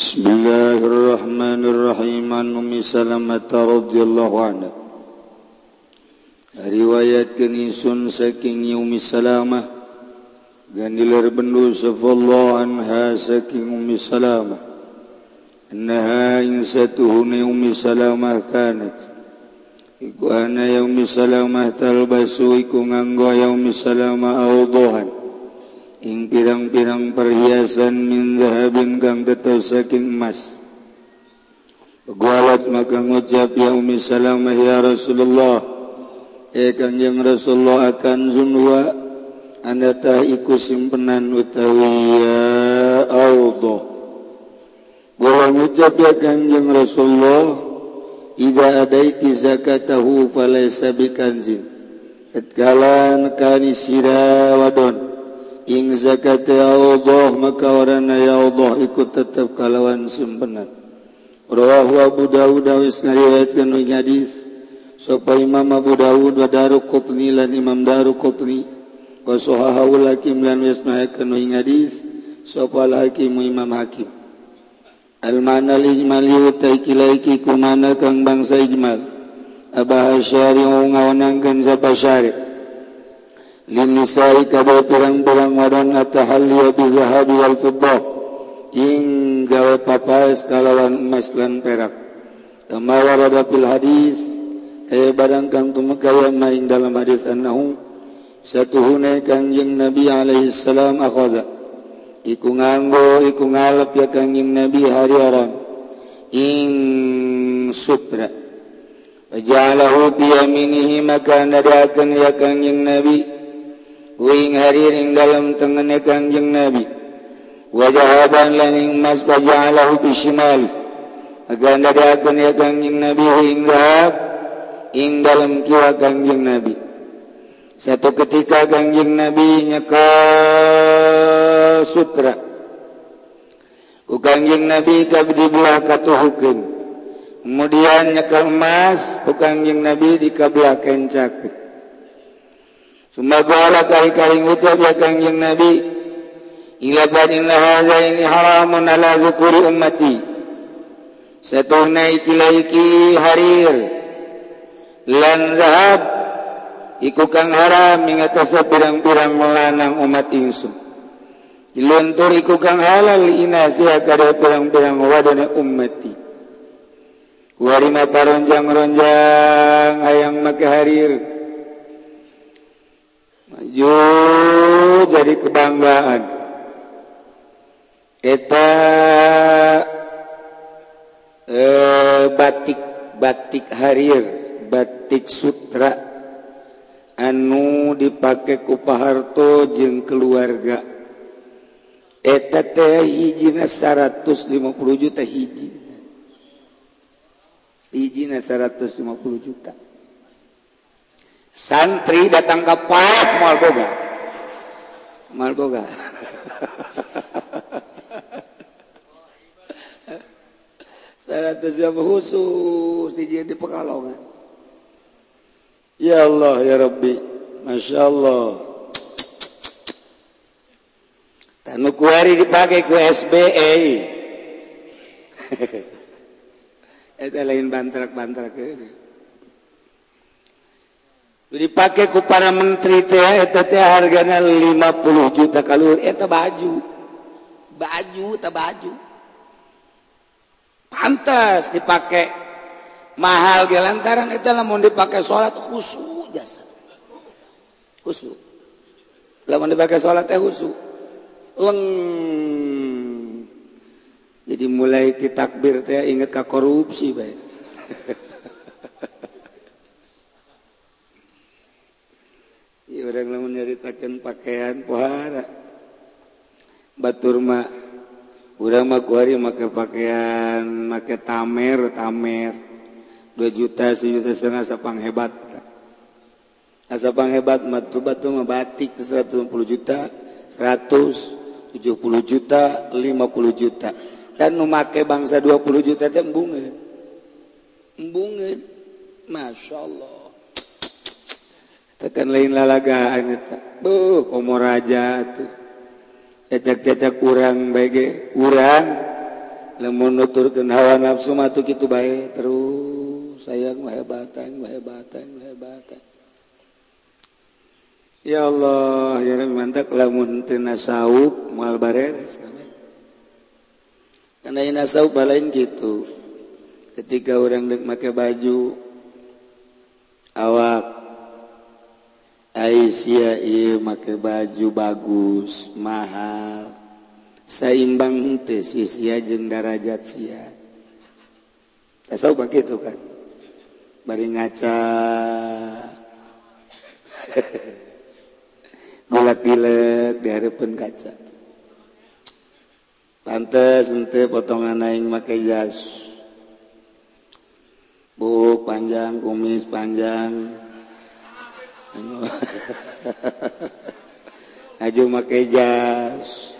بسم الله الرحمن الرحيم عن أم سلمة رضي الله عنها riwayat kenisun saking Umi Salamah. Gandiler bendu sallallahu anha saking Umi Salamah. Annaha insatuhuni Umi Salamah kanat. Iku ana ya Umi Salamah talbasu iku nganggo ya Umi Salamah audhan ing pirang-pirang perhiasan min zahabin kang tetap saking emas. Gualat maka ngucap ya Ummi Salamah ya Rasulullah Eh kanjeng Rasulullah akan zunwa Anda tak iku simpenan utawi ya Allah. Gua ngucap ya kanjeng Rasulullah Ida adaiti zakatahu falaysa bikanzin Ketkala nekani sira wadon. ing zakat Allah maka orana ya Allah ikut tetap kalawan simpenan rawahu Abu Dawud awis ngariwayatkan hadis. Sapa Imam Abu Dawud wa Daruqutni lan Imam Daruqutni wa sahahahu hakim lan wis ngariwayatkan hadis. Sapa hakim Imam Hakim. Al mana al ijmali utai kilaiki kumana kang bangsa ijmal. Abah syari ngawanangkeun sapa syari' Linisai kada pirang-pirang wadon atahalliya bizahabi wal fiddah ing gawe papaes kalawan emas lan perak. Kama warada fil hadis eh barang kang tumekaya main dalam hadis annahu satuhune kangjeng Nabi alaihi salam akhadha iku nganggo iku ngalep ya kangjeng Nabi hariaran ing sutra. Ja'alahu bi yaminihi maka nadakan ya kangjeng Nabi Uing harir dalam tengene kanjeng Nabi. wajahban laning mas baja'alahu bishimal. Agan ya kangjeng Nabi hinggap. Ing dalam kiwa Kanjeng Nabi. Satu ketika kangjeng Nabi nyeka sutra. Ukangjeng Nabi kabdi belah katu hukum. Kemudian nyeka emas, ukangjeng Nabi dikabelah kencaket. Sumbagola kali-kali ucap ya kangjeng Nabi Ila badin haza ini haramun ala zukuri ummati Satuhna ikilaiki harir Lan zahab Iku kang haram ingatasa pirang-pirang melanang umat insu Iluntur iku kang halal inasiha kada pirang-pirang wadana ummati Warima paronjang-ronjang hayang maka harir maju jadi kebanggaan. Eta e, eh, batik batik Harir batik Sutra. Anu dipakai kupaharto jeung keluarga. Eta teh hijina 150 juta hiji hijina 150 juta. santri datang ke Pak Mal Boga. Mal Boga. Seratus jam khusus di di Pekalongan. Ya Allah ya Rabbi, masya Allah. Tanu kuari dipakai ku SBA. Itu lain bantrak-bantrak ini. dipakai ku para menteri harga 50 juta kalur. Baju. Baju baju. Pantas dipakai mahal di lantaran itu mau dipakai salat khusus jasa. Khusus lamun dipakai salat teh khusu. Leng. Jadi mulai ditakbir teh ingat ke korupsi baik menyaritakan pakaian pohara Baturma ulama kuari maka pakaian make tamer tamer. 2 juta sejuta setengah sapang hebat. Asapang hebat matu batu batik 150 juta 170 juta 50 juta. Dan memakai bangsa 20 juta tembungan embungan Masya Allah tekan lain lalagaan Beuh komo raja tuh cacak-cacak kurang baik kurang lemun nuturkeun hawa nafsu matu gitu baik terus sayang hebatan hebatan hebatan Ya Allah ya Rabbi mantak lamun tina saup moal bareres karena ina saup balain gitu ketika orang dek make baju awak Aisyah make baju bagus, mahal. Saimbang tesis ya jeng jeung darajat sia. Tasawuf begitu kan. Bari ngaca. Golek-gilek dihareupeun kaca. Pantes henteu potongan aing make jas. Buk panjang, kumis panjang. aju make jas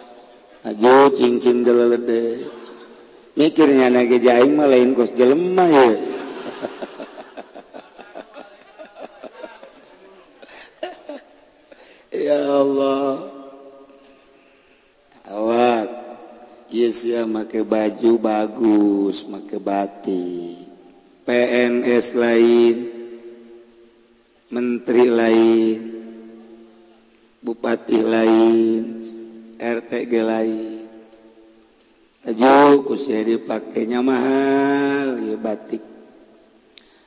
aju cincin delelede. Mikirnya nage jaing mah lain kos jelema ya ya Allah. Awak. Yes ya make baju bagus make batik. PNS lain. Menteri lain bupati lain RTG lain. Usia dipakainya mahal ya batik.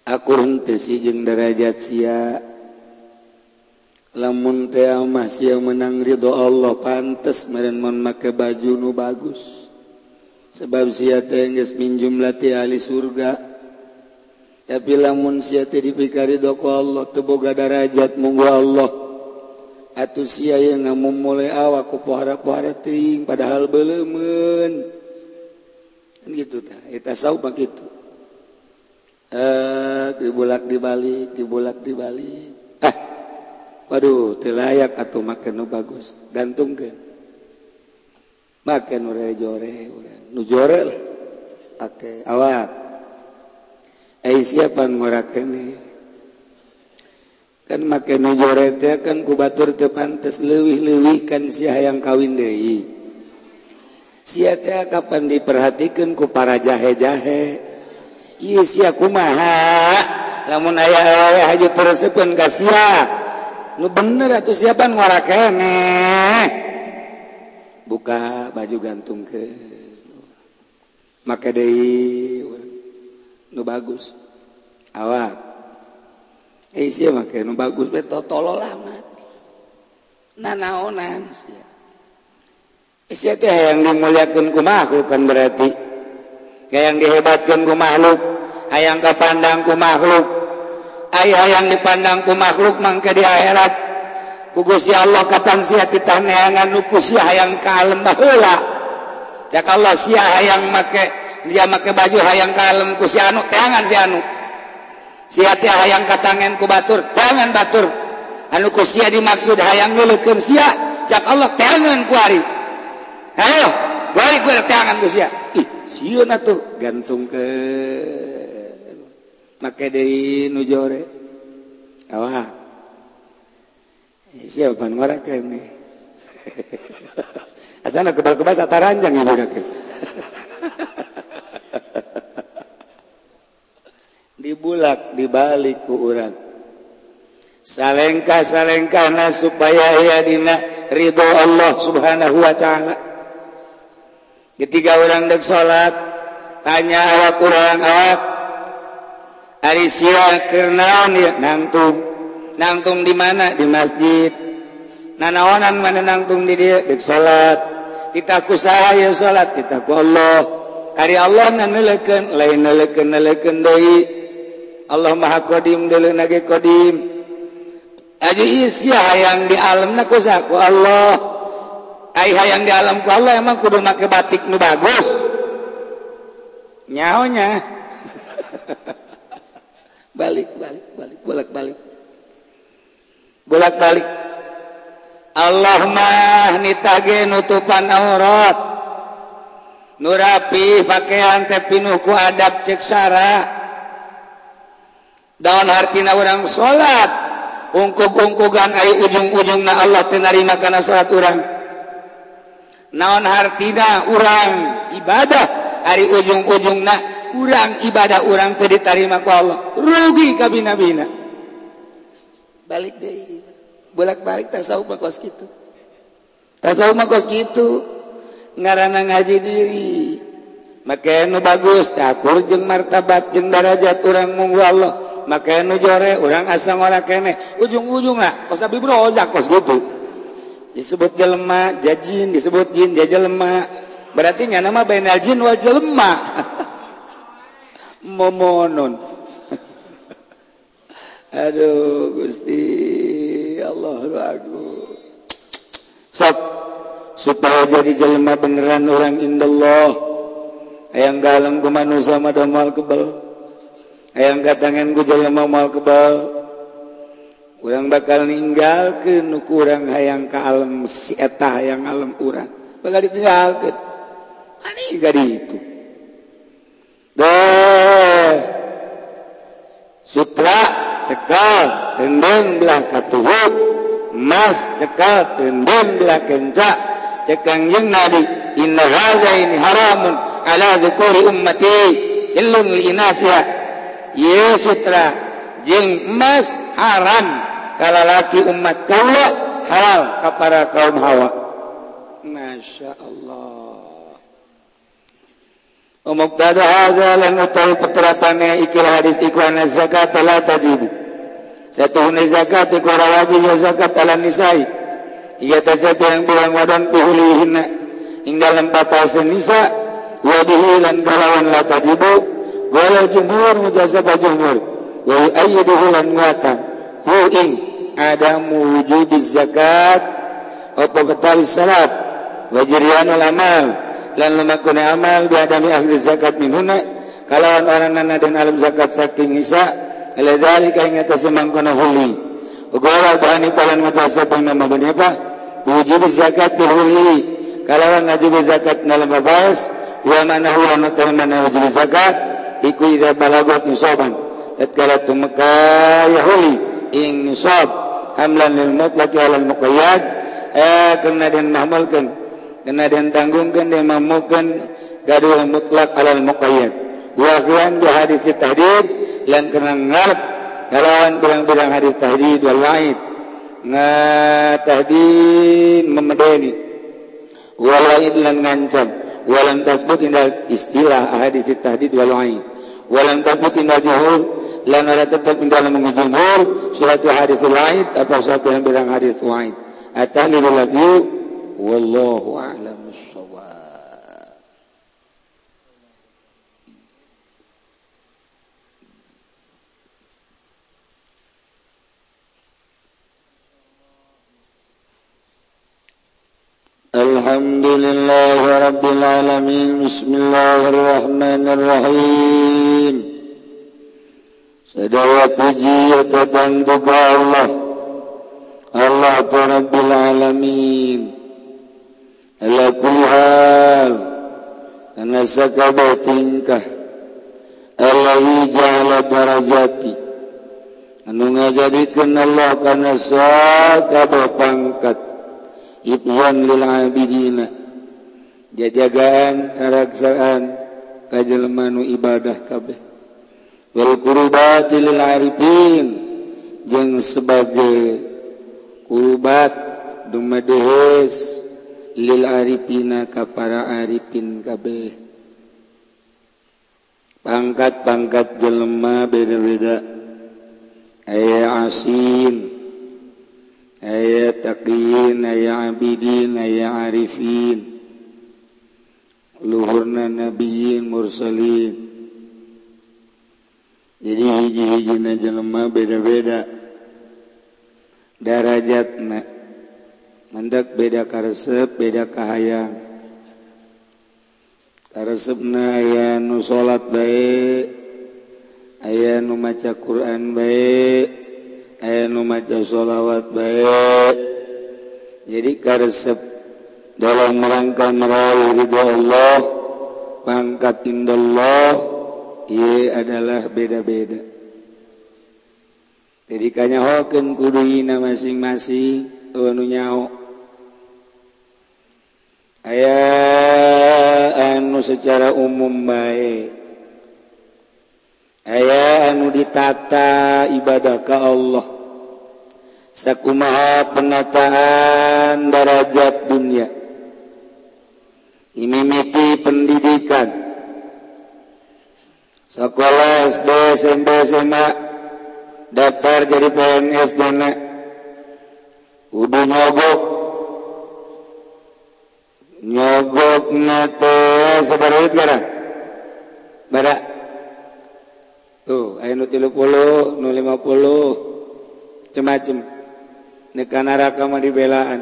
Aku sijeng derajat sia. Lamun masih yang menang ridho Allah pantas meren mon make baju nu bagus. Sebab sia geus minjum lati ahli surga tapi lamun siati dipikari doko Allah teboga darajat munggu Allah. Atuh sia yang ngamu mulai awak ku pohara pohara ting padahal belemen kan gitu ta eta saub begitu eh dibulak dibalik dibulak dibalik. Ah waduh telayak atau makan nu bagus. Gantungkeun. Makan urang jore urang nu jore lah. Ake awak. siapan murakene kan make nujorete kan kubatur te pantes lewih-lewih kan si yang kawin deui. Si kapan diperhatikan ku para jahe-jahe. Ieu sia kumaha? Lamun aya awewe haji teresepeun ka sia. Nu bener atuh siapan murakene buka baju gantungkeun make deui. nu bagus. Awak. Eh siya make nu bagus beto tolol amat. Nanaonan siya eh teh yang dimuliakan ku makhluk kan berarti. Yang dihebatkan ku makhluk hayang kepandang ku makhluk. Ayah yang dipandang ku makhluk mangke di akhirat. Ku Gusti Allah kapan sia kita neangan nu ku sia hayang ka alam baheula? Cak Allah sia hayang make dia make baju hayang kalem ku si anu tangan si anu. Si hati hayang katangen ku batur tangan batur. Anu ku sia dimaksud hayang ngelukeun sia cak Allah tangan ku ari. Ayo bari ku tangan ku sia? Ih sieun atuh gantung ke make deui nu jore. Awah eh, siapa pan ngorek kene asana kebal-kebal sataranjang ya budak dibulak dibalik ku urang. Salengkah salengkahna supaya ya dina ridho Allah subhanahu wa ta'ala. Ketiga orang dek salat tanya awak kurang awak ari sia kernaon ya nangtung. Nangtung di mana? Di masjid. Nanaonan mana nangtung di dia? Dek salat kita kusaha ya salat kita ku Allah. Ari Allah nanelekeun lain neleken neleken deui. Allah maha Qdim nage Qdim yang hayang di alam na ku Allah. Ayha hayang di alam ku Allah emang kudu make batik nu bagus. Nyaonya. Balik balik balik bolak balik. Bolak balik. Allah mah nitage nutupan aurat. Nurapi pakaian teh pinuh ku adab cek sara. daun hartina orang salat. Ungkuk-ungkukan air ujung-ujung na Allah tenarima karena salat orang naon hartina orang ibadah. Hari ujung-ujung na kurang ibadah orang tadi tarima ku Allah. Rugi kabina-bina balik deh bolak-balik tasawuf mah kos gitu tasawuf mah kos gitu ngarana ngaji diri. Maka nu bagus takur jeung martabat jeung darajat orang munggu Allah. maka jore orang asam orang kene. Ujung-ujung lah kos tapi bro kos gitu. Disebut jelema jajin disebut jin jajelema berarti nggak nama bainal jin wal jelema. Momonon aduh gusti Allah aku sob supaya jadi jelema beneran orang indallah yang dalam kemanusia madam kebal ayaang katangan gujaya mamal kebal. Kurang bakal ninggalkeun ke nu kurang hayang ke alam si eta hayang alam urang. Bakal ditinggal ke mana gak itu? Deh. Sutra cekal tendang belah katuhu mas cekal tendang belah kencak cekang yang nadi inna haza ini haramun ala zukuri ummati. Illun li Ye sutra jeng emas haram kalalaki umat kaula halal kepada kaum hawa. Masya Allah. Umuktada hadza lan utawi putratane ikil hadis iku ana zakat la tajib. Satuhune zakat iku ora wajib ya zakat ala nisai. Iya tasab yang bilang wadan kuhulihina. Ing dalam papasan nisa wadihi lan kalawan la tajibu Waljumhur mujazab jumhur wa ayyiduhu lan nguatan hu ing adamu wujudi zakat apa betawi salat wa jiryanul amal lan lumakuna amal bi adami ahli zakat minhuna kalawan orang nana dan alam zakat saking nisa ala zalika ing atase mangkono huli. Ugora bahani palan mutasa nama benapa wujudi zakat huli. Kalawan najib zakat dalam babas wa manahu wa manahu zakat iku idza balagat nisaban tatkala tumaka yahuli ing nisab hamlan lil mutlaqi ala al muqayyad eh kena den mahmulkan kena den tanggungkan den gaduh mutlak ala al muqayyad. Waqian bi hadis tahdid lan kena ngarep kalawan bilang-bilang hadis tahdid wal wa'id. Ngatahdid memedeni. Wal wa'id lan ngancam. Walam tasbut indah istilah hadis tahdid wal wa'id. walam tabut indal jumhur. Lamara tetap indal mengjumhur suatu hadis lain atau suatu yang bilang hadis lain at-tahlilul wallahu a'lam. Alhamdulillah rabbil alamin. Bismillahirrahmanirrahim. Sedaya الله الرحمن الرحيم Segala puji datang juga Allah Allah Rabbil Alamin. Ala kulli hal Karena sakabah tingkah. Allah ja'ala darajati. Anu ngajadikan Allah karena sakabah pangkat. Ibwan lil abidina jajagaan karaksaan kajelmanu ibadah kabeh. Wal kurubati lil arifin. Jeung sebagai kurubat dumadehes lil arifina ka para arifin kabeh. Pangkat-pangkat jelemah beda-beda. Aya asin. ayat taqiin ya abidin ya arifin luhurna nabiyin mursalin. Jadi hiji-hijina jelema beda-beda. Darajatna mendak beda karesep beda kahayang karesepna aya nu salat bae aya nu maca Quran bae macasholawat baik. Jadi karesep dalam rangka meraih ridho Allah pangkat indallah ia adalah beda-beda. Jadi kanya hoken kuduina masing-masing anu nyao aya anu secara umum baik. Aya anu ditata ibadah ke Allah. sakumaha penataan darajat dunia. Mimiti pendidikan. Sekolah SD SMP SMA daftar jadi PNS dana udah nyogok. Nyogok nate sabar duit gara bara tuh ayo nu tilu puluh nu lima puluh. Cemacem nekan neraka mah dibelaan.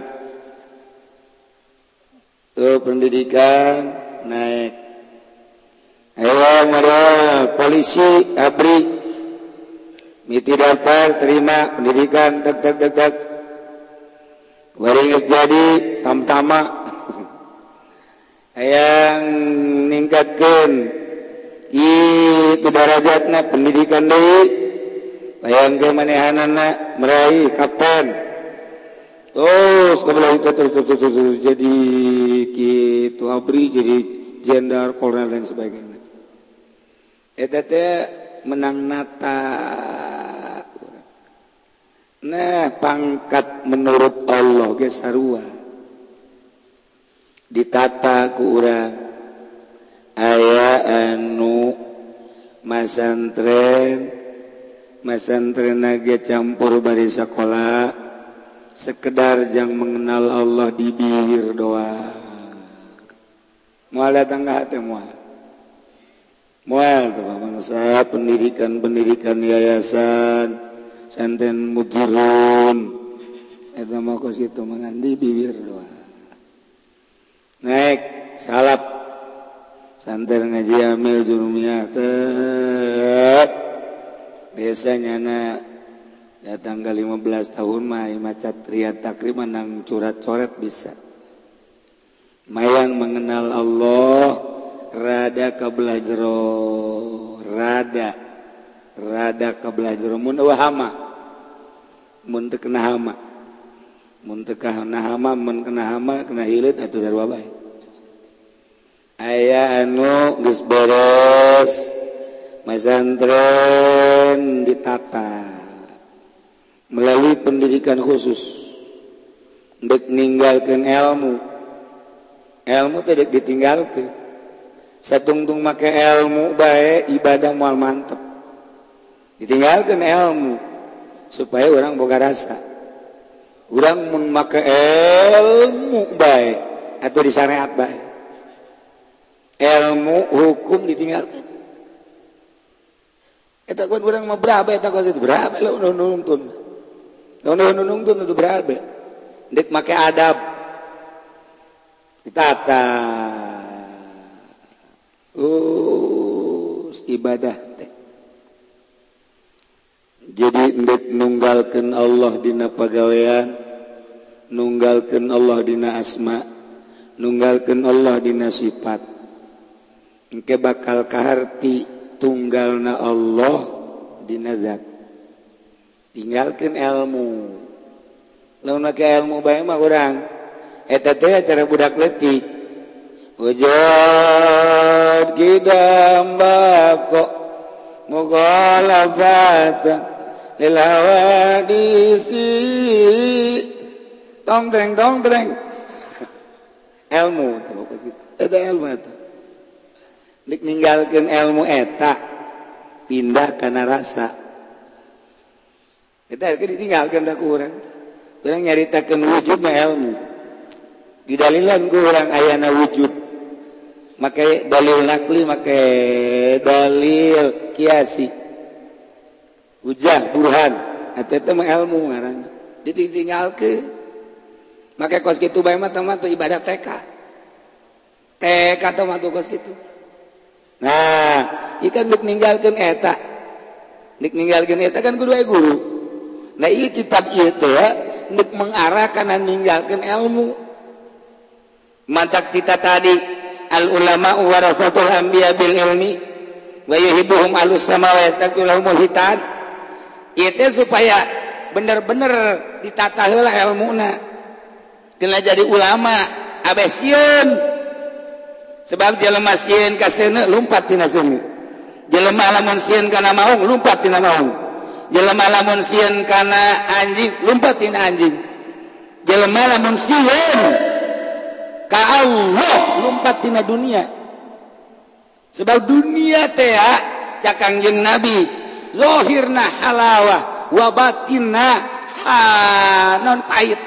Tuh pendidikan naik. Ayo merah polisi abri. Miti daftar terima pendidikan tek tek tek tek. Waringis jadi tamtama. Yang meningkatkan itu darajatnya pendidikan diri bayang ke manehanana meraih kapten. Terus kembali ke terus, terus, terus, terus jadi gitu abri jadi jenderal kolonel dan sebagainya. Eta teh menang nata. Nah, pangkat menurut Allah ge sarua. Ditata ku urang aya anu masantren masantren ge campur bari sekolah sekedar yang mengenal Allah di bibir doa. Mual datang ke hati mual. Mual tuh bangsa pendidikan-pendidikan yayasan santen mukirun. Eta mau ke situ mengandi bibir doa. Naik salap santer ngaji amil jurumiyah biasanya na datang ke 15 tahun mah macat ria takrim menang curat-coret bisa. Mayang mengenal Allah rada kebelah jero rada rada kebelah jero mun hama? Mun teu kena hama? Muntekah hama mun kena hama kena hilit atau sarwa bae aya anu geus beres masantren ditata melalui pendidikan khusus. Untuk meninggalkan ilmu. Ilmu tidak ditinggalkan. Satungtung make ilmu baik ibadah mual mantep. Ditinggalkan ilmu supaya orang boga rasa. Orang memakai ilmu baik atau di syariat baik. Ilmu hukum ditinggalkan. Eta kan orang mau berapa, eta kau itu berapa lo nuntun. make adab. Ditata uh, ibadah teh. Jadi ndek nunggalkan Allah dina pagawean nunggalkan Allah dina asma nunggalkan Allah dina sifat engke bakal kaharti tunggalna Allah dina zat tinggalkan ilmu lamun make ilmu bae mah urang eta teh acara budak letik wujud kidam bako mughalafatan lil hawadisi tong treng tong treng ilmu tuh eta ilmu eta ninggalkan ilmu eta pindah karena rasa ditinggalkan kurang kurang nyaritakan wujudnya ilmu. Didalilan kurang ayana wujud. Maka dalil nakli maka dalil kiasi. Hujah burhan. Atau itu ilmu ngaran ditinggal ke? Maka kos gitu bae mah teman tuh ibadah TK TK teman tuh kos gitu nah ikan dik ninggalkan eta. Dik ninggalkan eta kan kudu guru. Nah iya kitab iya teh ya, nuk mengarah karena ninggalkan ilmu. Mantak kita tadi al ulama warasatul anbiya bil ilmi wa yuhibuhum alus sama wa yastaqilahum hitan. Iya teh supaya bener-bener ditata heula ilmuna. Kena jadi ulama abesieun. Sebab jelema sieun ka seuneu lumpat dina seuneu. Jelema lamun sieun kana maung lumpat dina maung. jelema lamun sieun kana anjing lumpetin anjing. Jelema lamun sieun ka Allah lumpat tina dunia. Sebab dunia teh ah, cakangjeng nabi zohirna halawa wabatina ah, non pahit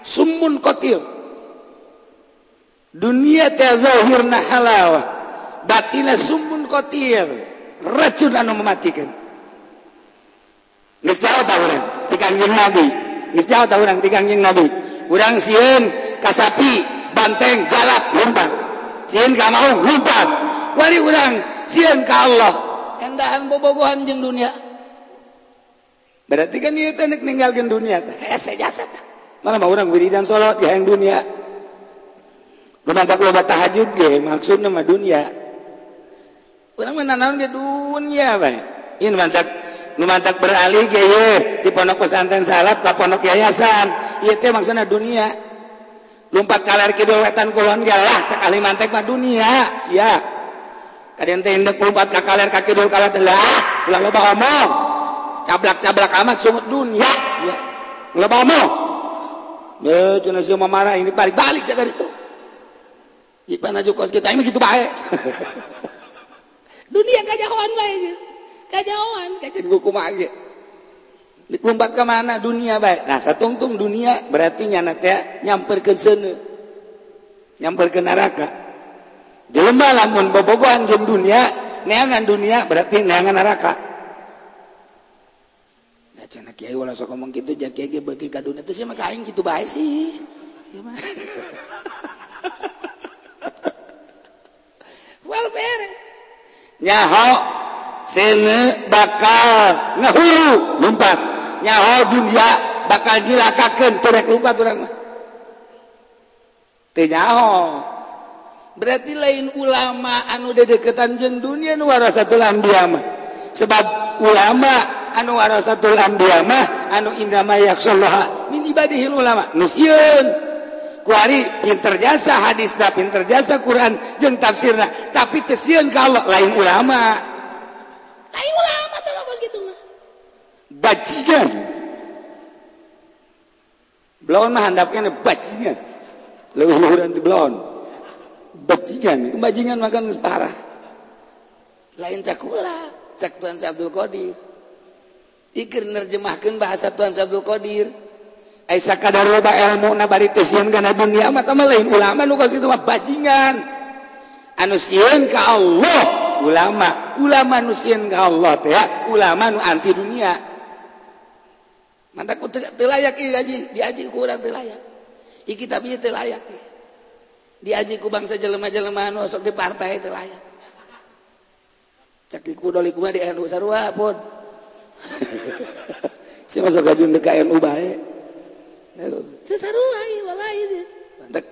sumun kotil. Dunia teh zohirna halawa batina sumun kotil. Racun anu mematikan. orang. Tikangjing nabi. Orang. Tikangjing nabi. Kurang siun kasapi banteng galak lumpat. Siun ka mau lumpat. Wali urang siun ka Allah. Endahan bobogohan jeung dunia. Berarti kan ieu teh ninggalkan dunia teh. Hese jasa teh malah mah urang wiridan sholat, ya yang dunia. Lumantak loba tahajud ge maksudna mah dunia. Urang mah nanaon ge dunya bae. Ieu mantak numantak beralih ge di pondok pesantren salat ka pondok yayasan. Ieu teh maksudna dunia. Lompat kaler kidul wetan kulon ge lah cak ahli mantek mah dunia. Siap. Kaden teh indek lompat ka kaler ka kidul kaler teh lah. Ulah loba omong. Cablak-cablak amat sungut dunia. Siap. Loba omong. Ya, cina siapa marah ini balik balik saya dari itu. Ipan aja kos kita ini gitu baik. dunia gajah kawan baik. Kajauhan, kajian buku mage. Dikelompat ke mana dunia baik. Nah, satungtung dunia berarti nyana teh nyamper ke sana. Nyamper ke neraka. Jelema lamun bobogohan jeung dunia, neangan dunia berarti neangan neraka. Nah, cenah kiai wala sok ngomong kitu jah kiai bagi ka dunia teh sih mah aing kitu bae sih. Gimana? nyaho sene bakal ngahuru lumpat nyaho dunia bakal dilakakan turek lumpat orang mah. Teu berarti lain ulama anu dedeketan jeung dunia nu warasatul anbiya mah. Sebab ulama anu warasatul anbiya mah anu indama yaksallaha min ibadihil ulama. Nu sieun kuari pinter jasa hadisna pinter jasa Quran jeung tafsirna. Tapi kesian ka Allah lain ulama. Lain ulama teh bagus gitu mah. Bajingan. Belon mah handapna bajingan. luhuran di belon. Bajingan, bajingan makan parah. Lain cakula, cak tuan si Abdul Qadir. Ikir nerjemahkan bahasa tuan si Abdul Qadir. Aisyah kadar loba ilmu nabari tesian kana dunia mah lain ulama nu itu mah bajingan. anusiun ke Allah. Ulama. Ulama nusiun ke Allah teh ulama nu anti dunia. Mantap ku telayak diaji diaji ku urang telayak. I kitab ieu telayak. Diaji ku bangsa jelema-jelema anu sok di partai telayak. Cek di kudoli ku di NU sarua pun. Si masuk gajun di KNU bae. Sarua walai mantap.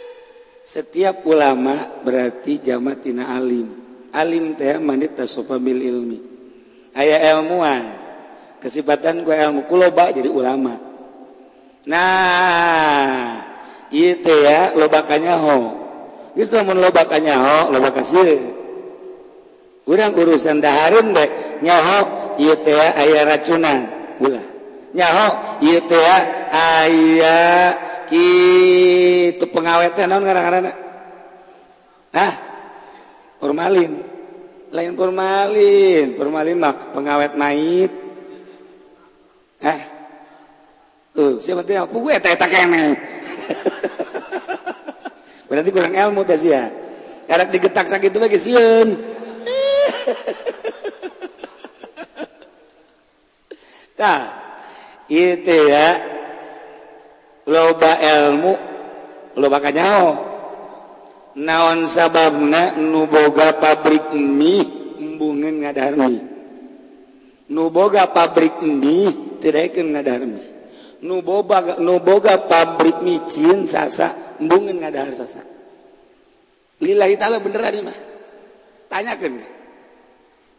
setiap ulama berarti jamatina alim. Alim teh manit tasofabil ilmi. Aya ilmuwan kesibatan gue ilmu. Kuloba jadi ulama. Nah itu ya lobakannya ho gitu mau lobakannya ho loba kasih kurang urusan dahareun deh. Nyaho itu ya ayah racunan. Ulah. Nyaho itu ya ayah itu pengawet naon ngaran-ngaranna Hah? Formalin. Lain formalin, formalin mah pengawet mait. Hah? Tuh, siapa teh aku gue eta kene. Berarti kurang ilmu teh sia. Karek digetak sakitu bae sieun. Tah. Itu ya. loba elmu lobanya naon sababna nuboga pabrik mie embungen ngadarmi nuboga pabrik mie tidakkan ngadarmi nuboga, nuboga pabrik micin sasa embungen ngadahar sasa. Lillahi ta'ala beneran ini mah. Tanyakan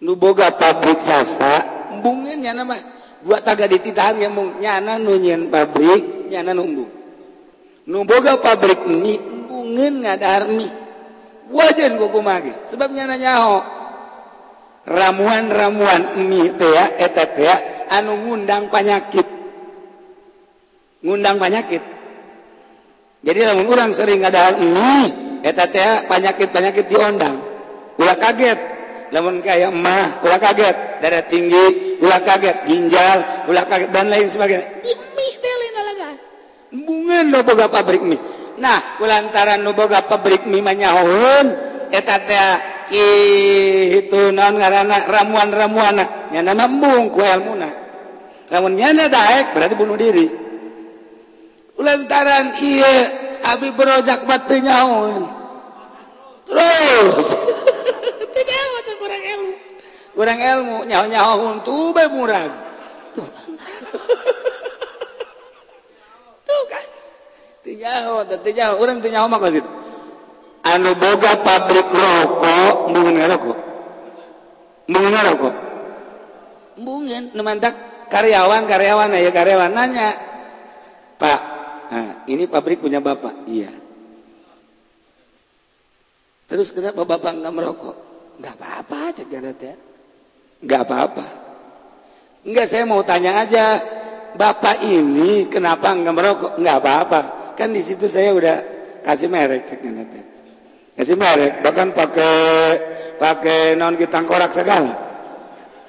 nuboga pabrik sasa embungennya nama buat taga dititaham ya nyana nunyian pabrik. nyana numbu. Numboga pabrik mie embungeun ngadarmi wajan gogoma ge sebab nyana nyaho. Ramuan-ramuan mie teh ya eta teh ya, anu ngundang penyakit ngundang penyakit jadi lamun urang sering ngadahar mie eta teh ya, penyakit-penyakit diundang ulah kaget. Namun kayak emah, ulah kaget, darah tinggi, ulah kaget, ginjal, ulah kaget, dan lain sebagainya. boga pabrik mie nah lantaran nuboga pabrik mimanyahun itu non ramuan-ramuannya nambung kuelmuna namunnya daek berarti bunuh diri. Lantaran iya Abi berojak batu nyaun terus. Kurang ilmu. Kurang ilmu nyawa nyawa huntu be murag. Tuh. murah anu boga pabrik rokok karyawan karyawan ya karyawan. Nanya Pak ini pabrik punya Bapak? Iya. Terus kenapa Bapak nggak merokok? Nggak apa-apa nggak apa-apa. Enggak saya mau tanya aja. Bapak ini kenapa nggak merokok? Nggak apa-apa kan di situ saya udah kasih merek ceknya nanti. Kasih merek, bahkan pakai pakai non kita tengkorak segala.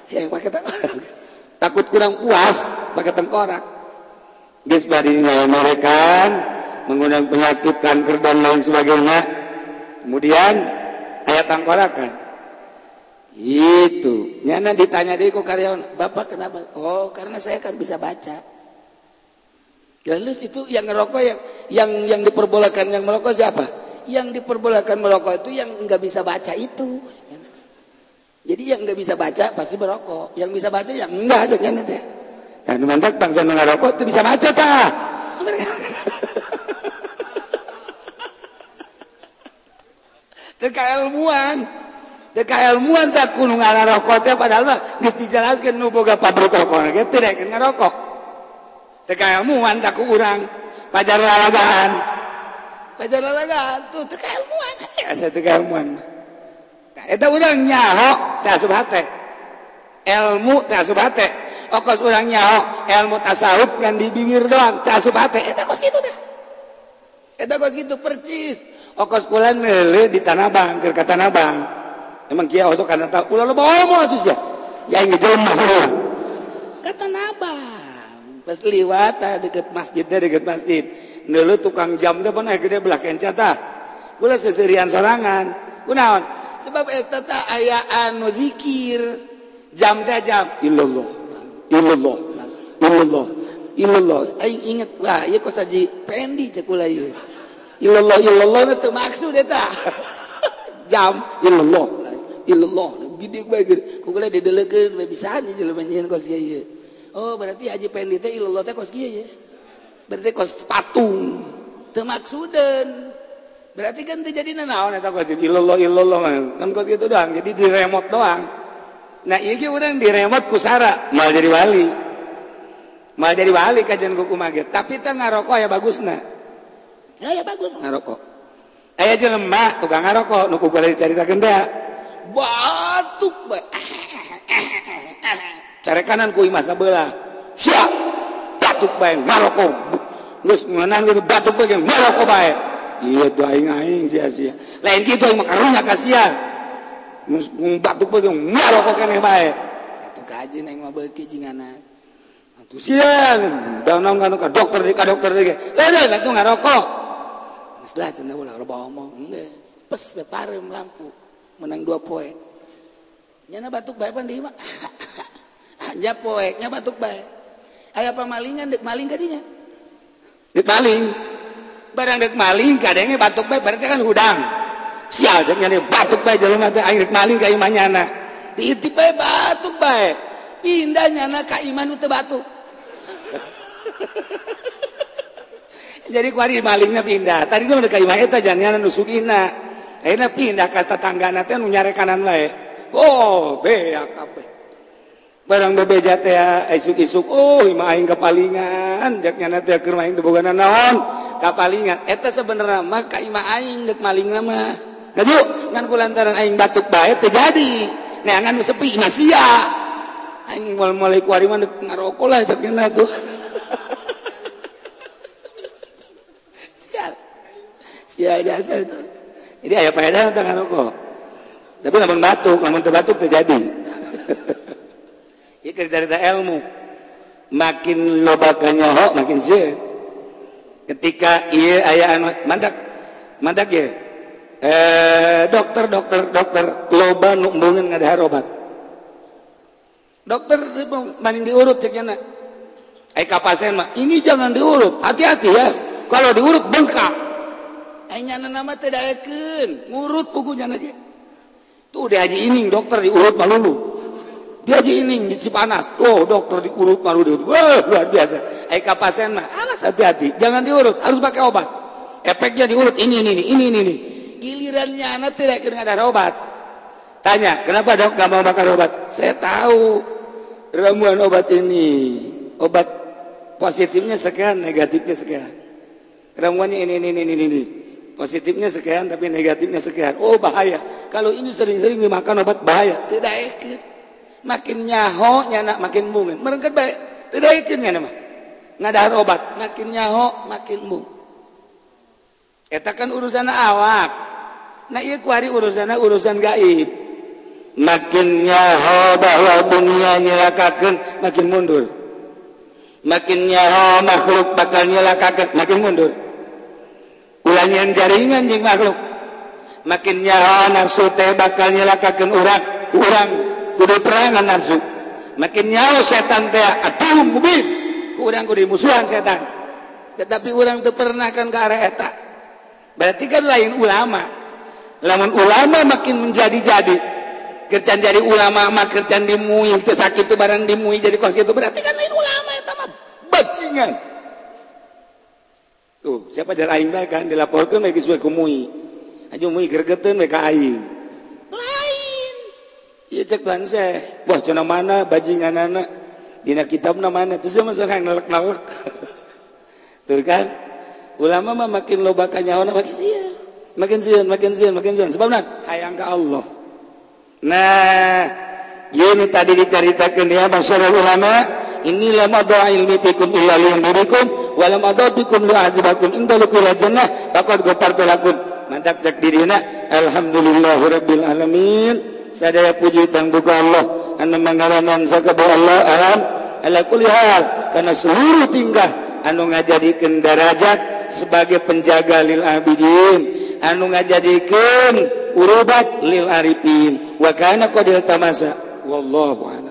Ya, pakai tengkorak. Takut kurang puas pakai tengkorak. Guys, bari mereka mengundang penyakit kanker dan lain sebagainya. Kemudian ayat tengkorakan. Itu. Nyana ditanya deh kok karyawan, "Bapak kenapa?" "Oh, karena saya kan bisa baca." Lalu itu yang ngerokok yang yang yang diperbolehkan yang merokok siapa? Yang diperbolehkan merokok itu yang nggak bisa baca itu. Jadi yang nggak bisa baca pasti merokok. Yang bisa baca yang enggak aja kan itu. Dan mantap bangsa ngerokok itu bisa baca tak? Teka ilmuwan. Teka ilmuwan tak kuno ngarokoknya padahal mah geus dijelaskeun nu boga pabrik rokok ge teu ngerokok ilmuwan tak kurang. Pajar lalagaan. Pajar lalagaan. Tuh teka ilmuwan asa teka ilmuwan nah, itu orang nyaho tak subhate. Ilmu tak subhate. Okos orang nyaho ilmu tasawuf kan di bibir doang tak subhate. Itu kos gitu dah. Itu kos gitu percis. Okos kulan lele di tanah bang ke tanah bang emang kia osok karena tahu. Ulah lo bawa mau tuh sih ya yang ngejelma sih kata nabang Pas liwata ah, deket masjid deket masjid. Nulu tukang jam deh pernah gede belak encata. Kula seserian sorangan. Kunaon. Sebab eta teh aya anu zikir. Jam teh jam. Illallah. Illallah. Illallah. Illallah. Aing inget lah ieu kos saji pendi cek kula ieu. Illallah illallah teu maksud eta. jam illallah. Illallah. Gede bae gede. Kula dideleukeun bisa jelema nyeun kos ieu. Oh berarti Haji Pendi teh ilallah teh kos kieu ya. Berarti kos patung. Teu maksudeun. Berarti kan teu jadi naon eta kos ilallah ilallah. Kan kos kitu doang, jadi di remote doang. Nah ieu ge urang di remote ku Sara, mal jadi wali. Mal jadi wali kajian kuku mage. Tapi teh ngarokok ya bagusna. Ya ya bagus ngarokok. Aya jelema tukang ngarokok nu ku gue dicaritakeun teh. Batuk bae. care kanan ku Imas sabelah siap! Batuk bae maroko. Geus meunang gitu batuk bae maroko bae. Ieu teu aing aing sia-sia. Lain kitu aing makarunya kasihan. Geus batuk bae maroko keneh bae. Atuh kaji aing mah beuki cingana atuh sia daunang kana ka dokter di ka dokter di leureun atuh ngarokok geus lah cenah ulah loba omong. Geus pes bae lampu. Menang dua poe. Nyana batuk bae pan di aja poeknya batuk baik aya pamalingan dek maling kadinya? Dek maling. Barang dek maling kadangnya batuk baik berarti kan hudang. Sial dek batuk baik jalan mata air dek maling kayak manyana diintip baik batuk baik pindah anak ka iman itu batuk. Jadi kuari malingnya pindah. Tadi itu mereka iman itu jangan nusukina akhirnya pindah ke tetangga nanti nyari kanan lain oh beak apa? barang bebeja teh isuk-isuk Oh ke boga naon? Kapalingan. Eta sebenarnya maka dek maling lama ku lantaran aing batuk baik terjadi neangan sepi nasia aing mal mulai kuariman ngarokok lah jaknya nyana tuh. Sial. Sial jasa itu jadi ayah faedah tentang ngaroko tapi lamun batuk lamun terbatuk terjadi Ini cerita ilmu. Makin lobakannya hok, makin sih. Ketika iya anak mandak, mandak ya. Eh, dokter, dokter, dokter, loba numbungin ada obat. Dokter maning diurut ceknya nak. Eh kapasen mah, ini jangan diurut, hati-hati ya. Kalau diurut bengkak nama ngurut bukunya tuh diaji ini dokter diurut malulu diaji ini di panas. Oh dokter diurut malu luar biasa. Pasien hati-hati. Jangan diurut harus pakai obat. Efeknya diurut ini ini ini ini ini gilirannya anak tidak kena ada obat. Tanya kenapa dok gak mau makan obat? Saya tahu. Ramuan obat ini obat positifnya sekian negatifnya sekian. Ramuannya ini ini ini ini, ini. Positifnya sekian tapi negatifnya sekian. Oh bahaya. Kalau ini sering-sering dimakan obat bahaya. Tidak ikut makin nyaho nyana makin mungin merengket baik. Tidak ikin nyana mah ngadar obat. Makin nyaho makin mung. Eta kan urusan awak. Nah iya kuari urusan urusan gaib. Makin nyaho bahwa dunia nyelakakan makin mundur. Makin nyaho makhluk bakal nyelakakan makin mundur. Ulanyan jaringan jing makhluk. Makin nyaho nafsu teh bakal nyelakakan orang urang. kudu perangan nafsu. Makin nyawa setan teh aduh mubin. Kurang kudu musuhan setan. Tetapi orang teu pernah kan ke arah eta. Berarti kan lain ulama. Lamun ulama makin menjadi-jadi kerjaan jadi ulama mah kerjaan dimui teu sakit tuh barang dimui jadi kos gitu berarti kan lain ulama eta mah. Bajingan tuh siapa jar aing bae kan dilaporkeun bae geus we kumui aju mui gergeteun bae ka aing. Wah, mana? Bajingan anak. Dina kitab mana? Terus masuk ngelek ngelek tuh kan? Ulama mah makin loba kanyawan makin sia makin sia makin sia makin sia nak hayang ke Allah. Nah ini tadi diceritakan ya masyarakat ulama inilah madu ilmi pikum illa liyam birikum walam adau pikum lu'adzibakum inda lukula jannah Bakal gopar tolakun Mantap cek dirina alhamdulillahirabbil alamin. sadaya puji tangbuka Allah anu mangaranan sakabeh Allah alam ala kulli hal karena seluruh tingkah anu ngajadikeun darajat sebagai penjaga lil abidin anu ngajadikeun urubat lil arifin. Wa kana qadil tamasa. Wallahu a'lam.